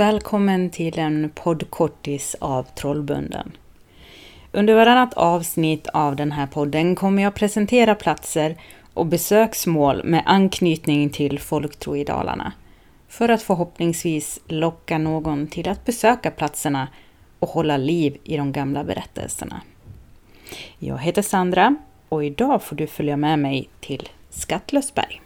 Välkommen till en poddkortis av Trollbunden. Under varannat avsnitt av den här podden kommer jag presentera platser och besöksmål med anknytning till folktro i Dalarna. För att förhoppningsvis locka någon till att besöka platserna och hålla liv i de gamla berättelserna. Jag heter Sandra och idag får du följa med mig till Skattlösberg.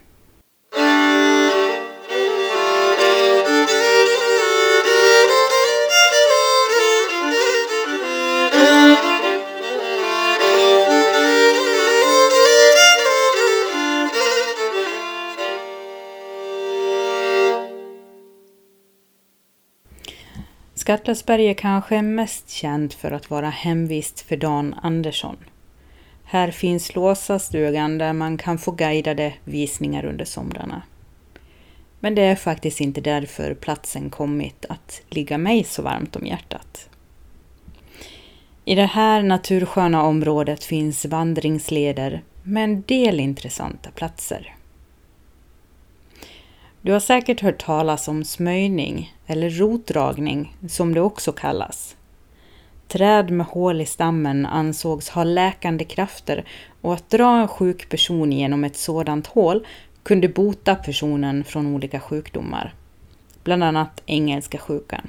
Skattlösberg är kanske mest känd för att vara hemvist för Dan Andersson. Här finns Låsastugan där man kan få guidade visningar under somrarna. Men det är faktiskt inte därför platsen kommit att ligga mig så varmt om hjärtat. I det här natursköna området finns vandringsleder med en del intressanta platser. Du har säkert hört talas om smöjning, eller rotdragning som det också kallas. Träd med hål i stammen ansågs ha läkande krafter och att dra en sjuk person genom ett sådant hål kunde bota personen från olika sjukdomar, bland annat engelska sjukan.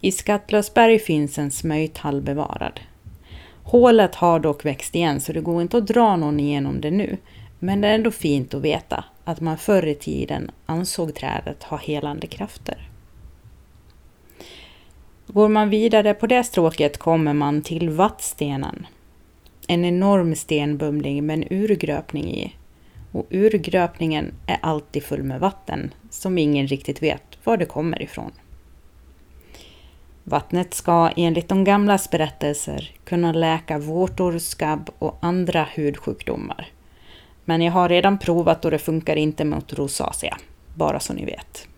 I Skattlösberg finns en smöjthall bevarad. Hålet har dock växt igen så det går inte att dra någon igenom det nu, men det är ändå fint att veta att man förr i tiden ansåg trädet ha helande krafter. Går man vidare på det stråket kommer man till vattstenen. En enorm stenbumling med en urgröpning i. Och urgröpningen är alltid full med vatten som ingen riktigt vet var det kommer ifrån. Vattnet ska enligt de gamlas berättelser kunna läka vårtor, skabb och andra hudsjukdomar. Men jag har redan provat och det funkar inte mot rosacea, bara så ni vet.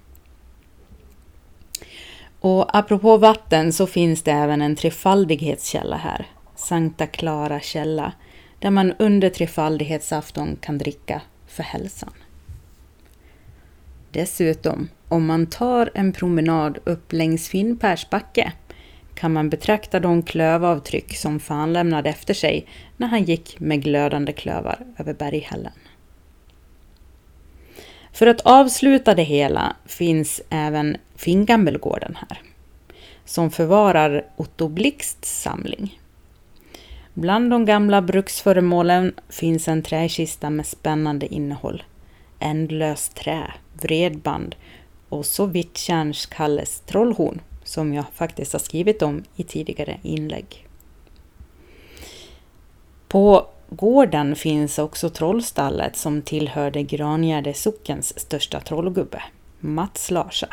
Och apropå vatten så finns det även en trefaldighetskälla här, Sankta Clara källa, där man under trefaldighetsafton kan dricka för hälsan. Dessutom, om man tar en promenad upp längs Finnpärsbacke kan man betrakta de klövavtryck som fan lämnade efter sig när han gick med glödande klövar över berghällen. För att avsluta det hela finns även Fingammelgården här, som förvarar Otto Blixts samling. Bland de gamla bruksföremålen finns en träkista med spännande innehåll. Ändlöst trä, vredband och så Vittjärns Kalles trollhorn som jag faktiskt har skrivit om i tidigare inlägg. På gården finns också trollstallet som tillhörde Grangärde sockens största trollgubbe, Mats Larsa.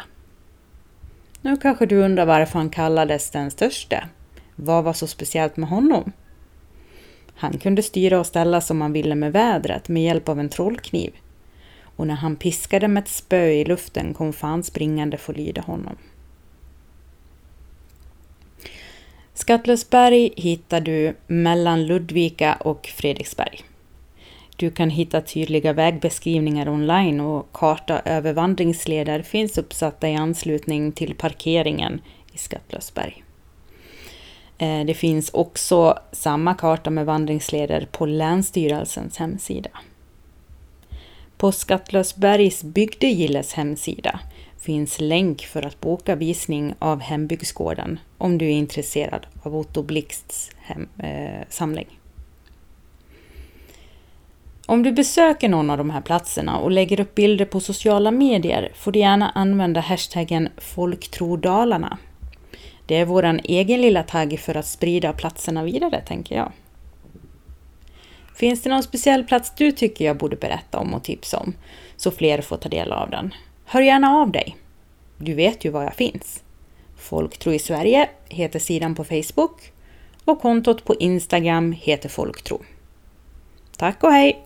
Nu kanske du undrar varför han kallades den störste. Vad var så speciellt med honom? Han kunde styra och ställa som han ville med vädret med hjälp av en trollkniv. Och när han piskade med ett spö i luften kom fan springande för att lyda honom. Skattlösberg hittar du mellan Ludvika och Fredriksberg. Du kan hitta tydliga vägbeskrivningar online och karta över vandringsleder finns uppsatta i anslutning till parkeringen i Skattlösberg. Eh, det finns också samma karta med vandringsleder på Länsstyrelsens hemsida. På Skattlösbergs bygdegilles hemsida finns länk för att boka visning av hembygdsgården om du är intresserad av Otto Blixts hem, eh, samling. Om du besöker någon av de här platserna och lägger upp bilder på sociala medier får du gärna använda hashtaggen folktrodalarna. Det är vår egen lilla tagg för att sprida platserna vidare, tänker jag. Finns det någon speciell plats du tycker jag borde berätta om och tipsa om, så fler får ta del av den? Hör gärna av dig. Du vet ju var jag finns. Folktro i Sverige heter sidan på Facebook och kontot på Instagram heter Folktro. Tack och hej!